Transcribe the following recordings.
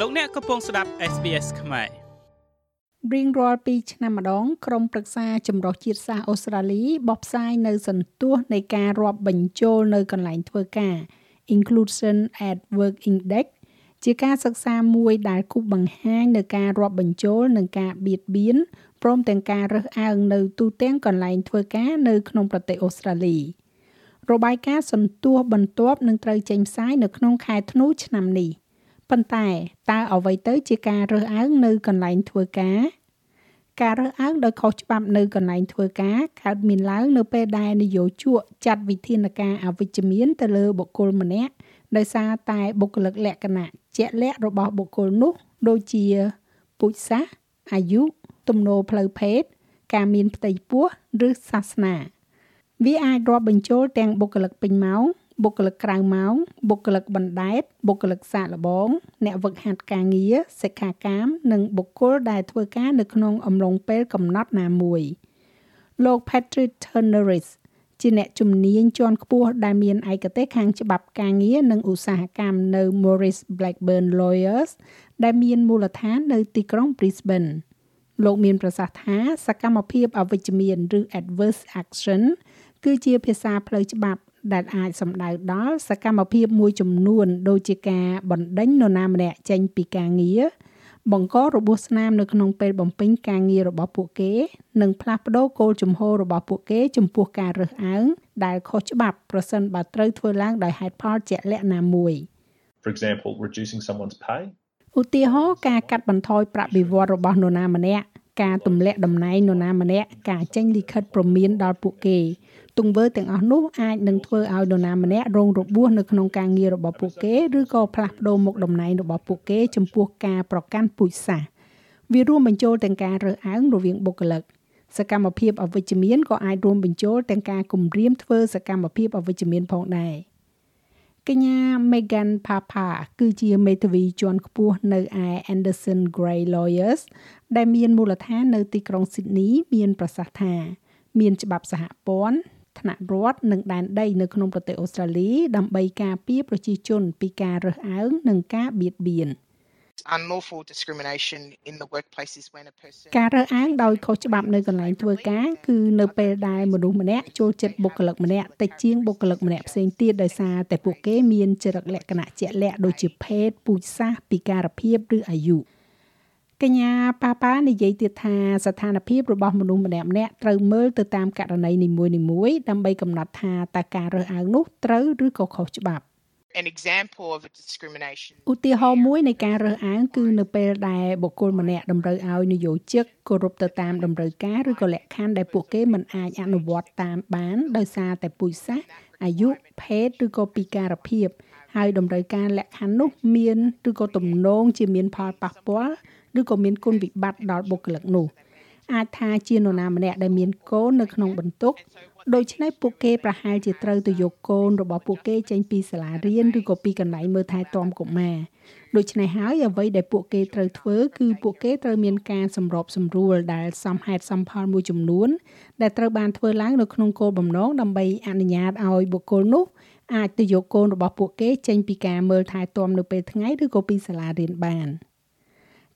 លោកអ្នកកំពុងស្ដាប់ SBS ខ្មែររៀងរាល់2ឆ្នាំម្ដងក្រុមប្រឹក្សាចម្រុះជាតិសាសន៍អូស្ត្រាលីបោះផ្សាយនៅសន្ទុះនៃការរាប់បញ្ចូលនៅកន្លែងធ្វើការ Inclusion at Work Index ជាការសិក្សាមួយដែលគូបង្ហាញនៅការរាប់បញ្ចូលនិងការបៀតបៀនព្រមទាំងការរើសអើងនៅទូទាំងកន្លែងធ្វើការនៅក្នុងប្រទេសអូស្ត្រាលីរបាយការណ៍សន្ទុះបន្ទាប់នឹងត្រូវចេញផ្សាយនៅក្នុងខែធ្នូឆ្នាំនេះ ប៉ុន្តែតើអ្វីទៅជាការរើសអើងនៅកន្លែងធ្វើការការរើសអើងដោយខុសច្បាប់នៅកន្លែងធ្វើការកើតមានឡើងនៅពេលដែលនយោជកចាត់វិធានការអវិជ្ជមានទៅលើបុគ្គលម្នាក់ដោយសារតែបុគ្គលិកលក្ខណៈជាក់លាក់របស់បុគ្គលនោះ ដូចជាពូជសាសន៍អាយុទំនោរផ្លូវភេទការមានផ្ទៃពោះឬសាសនា វាអាចរាប់បញ្ចូលទាំងបុគ្គលិកពេញម៉ោង បុគ្គលិកក្រៅម៉ោងបុគ្គលិកបណ្ដែតបុគ្គលិកសាកល្បង អ្នកវឹកហាត់ការងារសិក្ខាកាម និងបុគ្គលដែលធ្វើការនៅក្នុងអំឡុងពេលកំណត់ណាមួយលោក Patrick Turneris ជាអ្នកជំនាញជាន់ខ្ពស់ដែលមានឯកទេសខាងច្បាប់ការងារនិងឧស្សាហកម្មនៅ Morris Blackburn Lawyers ដែលមានមូលដ្ឋាននៅទីក្រុង Brisbane លោកមានប្រសាសន៍ថាសកម្មភាពអវិជ្ជមានឬ adverse action គឺជាភាសាផ្លូវច្បាប់ ដែលអាចសំដៅដល់សកម្មភាពមួយចំនួន ដូចជាការបណ្ដេញនរណាម្នាក់ចេញពីការងារបង្ករបួសស្នាមនៅក្នុងពេលបំពេញការងាររបស់ពួកគេ និងផ្លាស់ប្ដូរគោលជំហររបស់ពួកគេចំពោះការរើសអើងដែលខុសច្បាប់ប្រសិនបើត្រូវធ្វើឡើងដោយហេតុផលជាក់លាក់ណាមួយ For example reducing someone's pay ឧទាហរណ៍ការកាត់បន្ថយប្រាក់បៀវត្សរបស់នរណាម្នាក់ ការទម្លាក់តំណែងនរណាម្នាក់ការចេញលិខិតព្រមានដល់ពួកគេ ទង្វើទាំងអស់នោះអាចនឹងធ្វើឲ្យនរណាម្នាក់រងរបួសនៅក្នុងការងាររបស់ពួកគេឬក៏ផ្លាស់ប្ដូរមុខតំណែងរបស់ពួកគេ ចំពោះការប្រកាន់ពូជសាសន៍វារួមបញ្ចូលទាំងការរើសអើងរវាងបុគ្គលិកសកម្មភាពអវិជ្ជមានក៏អាចរួមបញ្ចូលទាំងការគំរាមធ្វើសកម្មភាពអវិជ្ជមានផងដែរ កញ្ញា Megan Papa គឺជាមេធាវីជាន់ខ្ពស់នៅឯ Anderson Gray Lawyers ដែលមានមូលដ្ឋាននៅទីក្រុង Sydney មានប្រសាសន៍ថាមានច្បាប់សហព័ន្ធថ្នាក់រដ្ឋនិងដែនដីនៅក្នុងប្រទេសអូស្ត្រាលីដើម្បីការពារប្រជាជនពីការរើសអើងនិងការបៀតបៀន unlawful discrimination in the workplaces when a person ការរើសអើងដោយខុសច្បាប់នៅកន្លែងធ្វើការគឺនៅពេលដែលមនុស្សម្នាក់ចូលចិត្តបុគ្គលិកម្នាក់តិចជាងបុគ្គលិកម្នាក់ផ្សេងទៀតដោយសារតែពួកគេមានចរិតលក្ខណៈជាក់លាក់ដូចជាភេទពូជសាសន៍ពិការភាពឬអាយុកញ្ញាប៉ាប៉ានិយាយទៀតថាស្ថានភាពរបស់មនុស្សម្នាក់ម្នាក់ត្រូវមើលទៅតាមករណីនីមួយៗដើម្បីកំណត់ថាតើការរើសអើងនោះត្រូវឬក៏ខុសច្បាប់ an example of a discrimination ឧទាហរណ៍មួយនៃការរើសអើងគឺនៅពេលដែលបុគ្គលម្នាក់តម្រូវឲ្យនយោជកគោរពទៅតាមតម្រូវការឬក៏លក្ខខណ្ឌដែលពួកគេមិនអាចអនុវត្តតាមបានដោយសារតែពូជសាសន៍អាយុភេទឬក៏ពិការភាពហើយតម្រូវការលក្ខខណ្ឌនោះមានឬក៏ទំនងជាមានផលប៉ះពាល់ឬក៏មានគុណវិបត្តិដល់បុគ្គលិកនោះអាចថាជានរណាម្នាក់ដែលមានកូននៅក្នុងបន្ទុក ដូច្នេះពួកគេប្រហែលជាត្រូវទៅយកកូនរបស់ពួកគេចេញពីសាលារៀនឬក៏ពីកន្លែងមើលថែទាំកុមារដូច្នេះហើយអ្វីដែលពួកគេត្រូវធ្វើគឺពួកគេត្រូវមានការសម្របសម្រួលដែលសមហេតុសមផលមួយចំនួន ដែលត្រូវបានធ្វើឡើងនៅក្នុងគោលបំណងដើម្បីអនុញ្ញាតឲ្យបុគ្គលនោះអាចទៅយកកូនរបស់ពួកគេចេញពីការមើលថែទាំនៅពេលថ្ងៃឬក៏ពីសាលារៀនបាន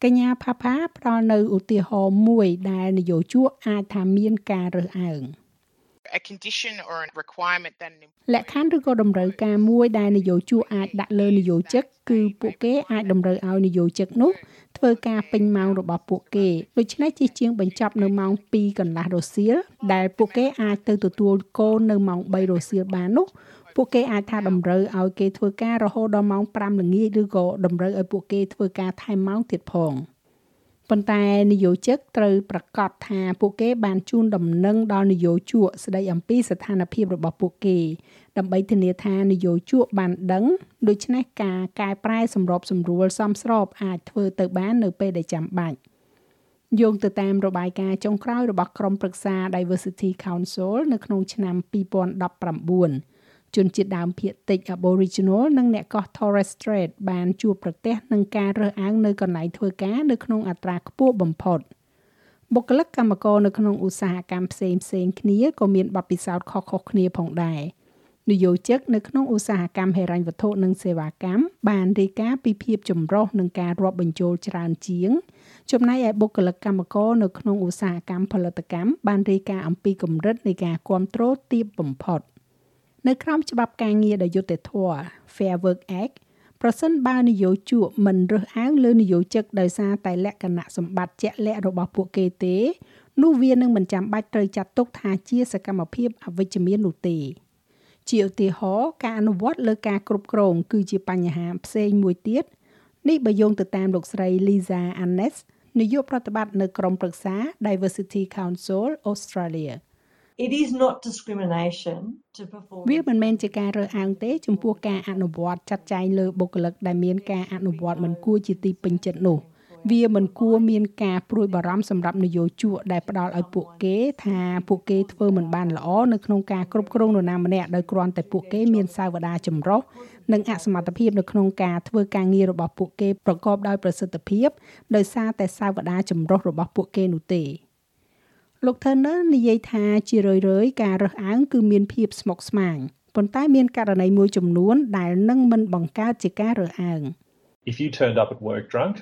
កញ្ញាផាផាផ្ដល់នៅឧទាហរណ៍មួយដែលនយោជកអាចថាមានការរើសអើង a condition or a requirement that លក្ខខណ្ឌឬក៏តម្រូវការមួយដែលនយោជកអាចដាក់លើនយោជិកគឺពួកគេអាចតម្រូវឲ្យនយោជិកនោះធ្វើការពេញម៉ោងរបស់ពួកគេដូច្នេះជាជាងបញ្ចប់នៅម៉ោង2កន្លះរសៀលដែលពួកគេអាចទៅទទួលកូននៅម៉ោង3រសៀលបាននោះពួកគេអាចថាតម្រូវឲ្យគេធ្វើការរហូតដល់ម៉ោង5ល្ងាចឬក៏តម្រូវឲ្យពួកគេធ្វើការថែមម៉ោងទៀតផង ប៉ុន្តែនយោជកត្រូវប្រកាសថាពួកគេបានជូនដំណឹងដល់នយោជកស្ដីអំពីស្ថានភាពរបស់ពួកគេ ដើម្បីធានាថានយោជកបានដឹងដូច្នេះការកែប្រែសម្របសម្រួលសមស្របអាចធ្វើទៅបាននៅពេលដែលចាំបាច់យោងទៅតាមរបាយការណ៍ចុងក្រោយរបស់ក្រុមប្រឹក្សា Diversity Council នៅក្នុងឆ្នាំ2019 ជនជាតិដើមភាគតិច Aboriginal និងអ្នកកោះ Torres Strait បានជួបប្រទះនឹងការរើសអើងនៅកន្លែងធ្វើការនៅក្នុងអត្រាខ្ពស់បំផុតបុគ្គលិកកម្មករនៅក្នុងឧស្សាហកម្មផ្សេងផ្សេងគ្នាក៏មានបទពិសោធន៍ខុសៗគ្នាផងដែរនយោជកនៅក្នុងឧស្សាហកម្មហិរញ្ញវត្ថុនិងសេវាកម្មបានរាយការណ៍ពីភាពចម្រុះនឹងការរាប់បញ្ចូលច្រើនជាង ចំណែកឯបុគ្គលិកកម្មករនៅក្នុងឧស្សាហកម្មផលិតកម្មបានរាយការណ៍អំពីកម្រិតនៃការគ្រប់គ្រងទាបបំផុត នៅក្រោមច្បាប់ការងារដ៏យុត្តិធម៌ Fair Work Act ប្រសិនបើនយោជកមិនរើសអើងលើនយោជកដោយសារតែលក្ខណៈសម្បត្តិជាក់លាក់របស់ពួកគេទេនោះវានឹងមិនចាំបាច់ត្រូវចាត់ទុកថាជាសកម្មភាពអវិជ្ជមាននោះទេជាឧទាហរណ៍ការអនុវត្តលើការគ្រប់គ្រងគឺជាបញ្ហាផ្សេងមួយទៀតនេះបើយោងទៅតាមលោកស្រី Lisa Annes នាយកប្រតិបត្តិនៅក្រុមប្រឹក្សា Diversity Council Australia It is not discrimination to perform វាមិនមែនជាការរើសអើងទេចំពោះការអនុវត្តចាត់ចែងលើបុគ្គលិកដែលមានការអនុវត្តមិនគួរជាទីពេញចិត្តនោះវាមិនគួរមានការព្រួយបារម្ភសម្រាប់នយោជកដែលផ្ដល់ឲ្យពួកគេថាពួកគេធ្វើមិនបានល្អនៅក្នុងការគ្រប់គ្រងនរណាម្នាក់ដោយគ្រាន់តែពួកគេមានសាវតាចម្រុះនិងអសមត្ថភាពនៅក្នុងការធ្វើការងាររបស់ពួកគេប្រកបដោយប្រសិទ្ធភាពដោយសារតែសាវតាចម្រុះរបស់ពួកគេនោះទេ លោក Turner និយាយថាជារឿយៗការរើសអើងគឺមានភាពស្មុគស្មាញប៉ុន្តែមានករណីមួយចំនួនដែលនឹងមិនបង្កើតជាការរើសអើង If you turned up at work drunk,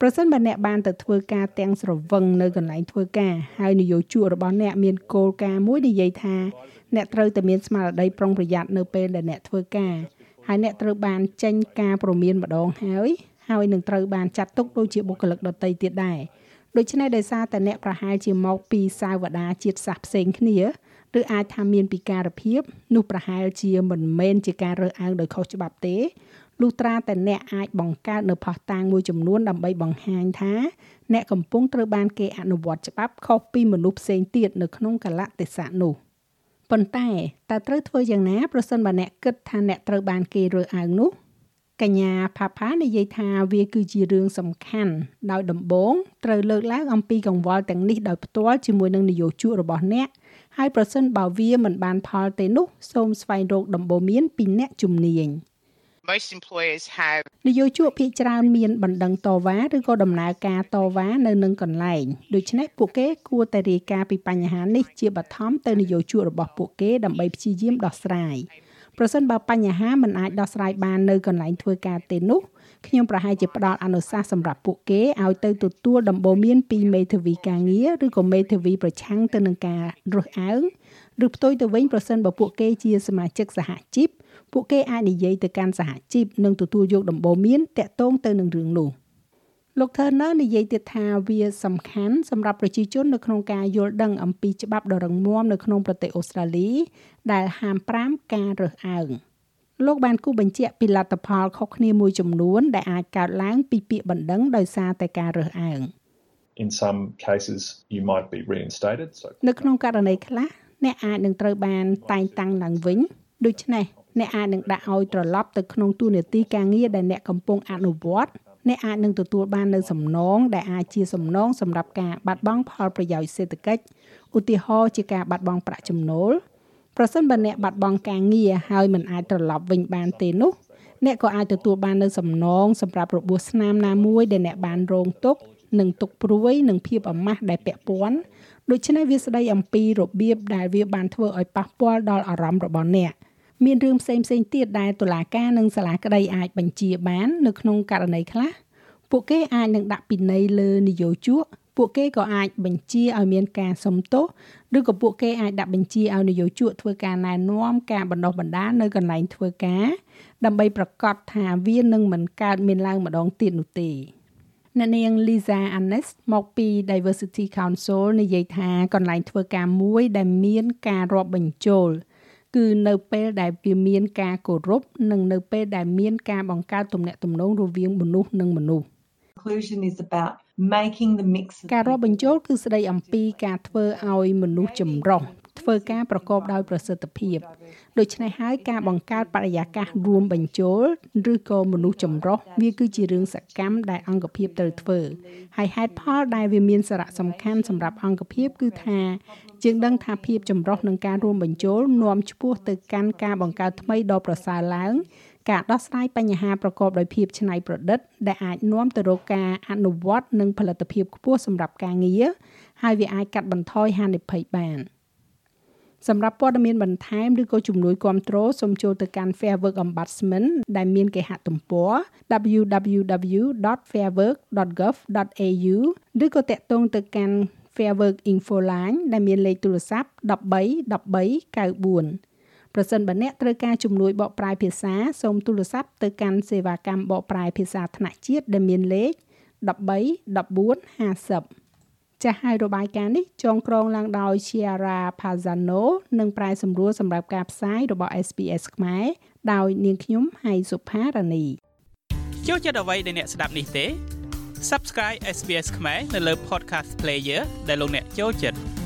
ប្រសិនបើអ្នកបានទៅធ្វើការទាំងស្រវឹងនៅកន្លែងធ្វើការហើយនយោជករបស់អ្នកមានគោលការណ៍មួយនិយាយថាអ្នកត្រូវតែមានស្មារតីប្រុងប្រយ័ត្ននៅពេលដែលអ្នកធ្វើការហើយអ្នកត្រូវបានចេញការព្រមានម្ដងហើយហើយនឹងត្រូវបានចាត់ទុកដូចជាបុគ្គលិកដទៃទៀតដែរ ដូច្នេះដោយសារតែអ្នកប្រហែលជាមកពីសាវតាជាតិសាសន៍ផ្សេងគ្នាឬអាចថាមានពិការភាពនោះប្រហែលជាមិនមែនជាការរើសអើងដោយខុសច្បាប់ទេលុះត្រាតែអ្នកអាចបង្កើតនៅផុសតាងមួយចំនួនដើម្បីបង្ហាញថាអ្នកកំពុងត្រូវបានគេអនុវត្តច្បាប់ខុសពីមនុស្សផ្សេងទៀតនៅក្នុងកលៈទេសៈនោះប៉ុន្តែតើត្រូវធ្វើយ៉ាងណាប្រសិនបើអ្នកគិតថាអ្នកត្រូវបានគេរើសអើងនោះ កញ្ញាផាផានិយាយថាវាគឺជារឿងសំខាន់ដោយដំបូងត្រូវលើកឡើងអំពីកង្វល់ទាំងនេះដោយផ្ទាល់ជាមួយនឹងនយោជករបស់អ្នកហើយប្រសិនបើវាមិនបានផលទេនោះសូមស្វែងរកដំបូន្មានពីអ្នកជំនាញ Most employers have នយោជកភាគច្រើនមានបណ្ដឹងតវ៉ាឬក៏ដំណើរការតវ៉ានៅនឹងកន្លែងដូច្នេះពួកគេគួរតែរាយការណ៍ពីបញ្ហានេះជាបឋមទៅនយោជករបស់ពួកគេដើម្បីព្យាយាមដោះស្រាយ ប្រសិនបើបញ្ហាមិនអាចដោះស្រាយបាននៅកន្លែងធ្វើការទេនោះខ្ញុំប្រហែលជាផ្ដល់អនុសាសន៍សម្រាប់ពួកគេឲ្យទៅទទួលដំបូន្មានពីមេធាវីការងារឬក៏មេធាវីប្រឆាំងទៅនឹងការរើសអើងឬផ្ទុយទៅវិញប្រសិនបើពួកគេជាសមាជិកសហជីពពួកគេអាចនិយាយទៅកាន់សហជីពនិងទទួលយកដំបូន្មានតាក់ទងទៅនឹងរឿងនោះ លោក Turner និយាយទៀតថាវាសំខាន់សម្រាប់ប្រជាជននៅក្នុងការយល់ដឹងអំពីច្បាប់ដ៏រឹងមាំនៅក្នុងប្រទេសអូស្ត្រាលី ដែលហាម5ការរើសអើងលោកបានគូបញ្ជាក់ពីលទ្ធផលខុសគ្នាមួយចំនួន ដែលអាចកើតឡើងពីពាក្យបណ្ដឹងដោយសារតែការរើសអើង in some cases, you might be reinstated. So នៅក្នុងករណីខ្លះអ្នកអាចនឹងត្រូវបានតែងតាំងឡើងវិញដូច្នេះអ្នកអាចនឹងដាក់ឲ្យត្រឡប់ទៅក្នុងទូនាទីការងារដែលអ្នកកំពុងអនុវត្ត អ្នកអាចនឹងទទួលបាននៅសំណងដែលអាចជាសំណងសម្រាប់ការបាត់បង់ផលប្រយោជន៍សេដ្ឋកិច្ចឧទាហរណ៍ជាការបាត់បង់ប្រាក់ចំណូលប្រសិនបើអ្នកបាត់បង់ការងារហើយមិនអាចត្រឡប់វិញបានទេនោះអ្នកក៏អាចទទួលបាននៅសំណងសម្រាប់របួសស្នាមណាមួយដែលអ្នកបានរងទុក្ខនិងទុក្ខព្រួយនិងភាពអាម៉ាស់ដែលពាក់ព័ន្ធដូច្នេះវាស្ដីអំពីរបៀបដែលវាបានធ្វើឲ្យប៉ះពាល់ដល់អារម្មណ៍របស់អ្នក មានរឿងផ្សេងផ្សេងទៀតដែលតុលាការនិងសាលាក្តីអាចបញ្ជាបាន នៅក្នុងករណីខ្លះពួកគេអាចនឹងដាក់ពិន័យលើនយោជកពួកគេក៏អាចបញ្ជាឲ្យមានការសុំទោសឬក៏ពួកគេអាចដាក់បញ្ជាឲ្យនយោជកធ្វើការណែនាំការបណ្ដោះបណ្ដាលនៅកន្លែងធ្វើការដើម្បីប្រកាសថាវានឹងមិនកើតមានឡើងម្ដងទៀតនោះទេអ្នកនាង Lisa Annes មកពី Diversity Council និយាយថាកន្លែងធ្វើការមួយដែលមានការរាប់បញ្ចូល គឺនៅពេលដែលវាមានការគោរពនិងនៅពេលដែលមានការបង្កើតទំនាក់ទំនងរវាងមនុស្សនិងមនុស្ស inclusion is about making the mix of ការរាប់បញ្ចូលគឺស្ដីអំពីការធ្វើឲ្យមនុស្សចម្រុះ ធ្វើការប្រកបដោយប្រសិទ្ធភាពដូច្នេះហើយការបង្កើតបរិយាកាសរួមបញ្ចូលឬក៏មនុស្សចម្រុះវាគឺជារឿងសកម្មដែលអង្គភាពត្រូវធ្វើហើយហេតុផលដែលវាមានសារៈសំខាន់សម្រាប់អង្គភាពគឺថាជាងដឹងថាភាពចម្រុះនឹងការរួមបញ្ចូលនាំឆ្ពោះទៅកាន់ការបង្កើតថ្មីដ៏ប្រសើរឡើងការដោះស្រាយបញ្ហាប្រកបដោយភាពច្នៃប្រឌិត ដែលអាចនាំទៅរកការអនុវត្តនិងផលិតភាពខ្ពស់សម្រាប់ការងារហើយវាអាចកាត់បន្ថយហានិភ័យបាន សម្រាប់ព័ត៌មានបន្ថែមឬក៏ជំនួយគាំទ្រសូមចូលទៅកាន់ Fair Work Ombudsman ដែលមានគេហទំព័រ www.fairwork.gov.au ឬក៏តាក់ទងទៅកាន់ Fair Work Info Line ដែលមានលេខទូរស័ព្ទ13 13 94ប្រសិនបើអ្នកត្រូវការជំនួយបកប្រែភាសាសូមទូរស័ព្ទទៅកាន់សេវាកម្មបកប្រែភាសាថ្នាក់ជាតិដែលមានលេខ13 14 50 ចាស់ហើយរបាយការណ៍នេះចងក្រងឡើងដោយ Chiara Pazano និងប្រាយសម្រួលសម្រាប់ការផ្សាយរបស់ SPS ខ្មែរដោយនាងខ្ញុំហៃសុផារ៉ានីចូលចិត្តអ្វីដែលអ្នកស្ដាប់នេះទេ Subscribe SBS ខ្មែរនៅលើ Podcast Player ដែលលោកអ្នកចូលចិត្ត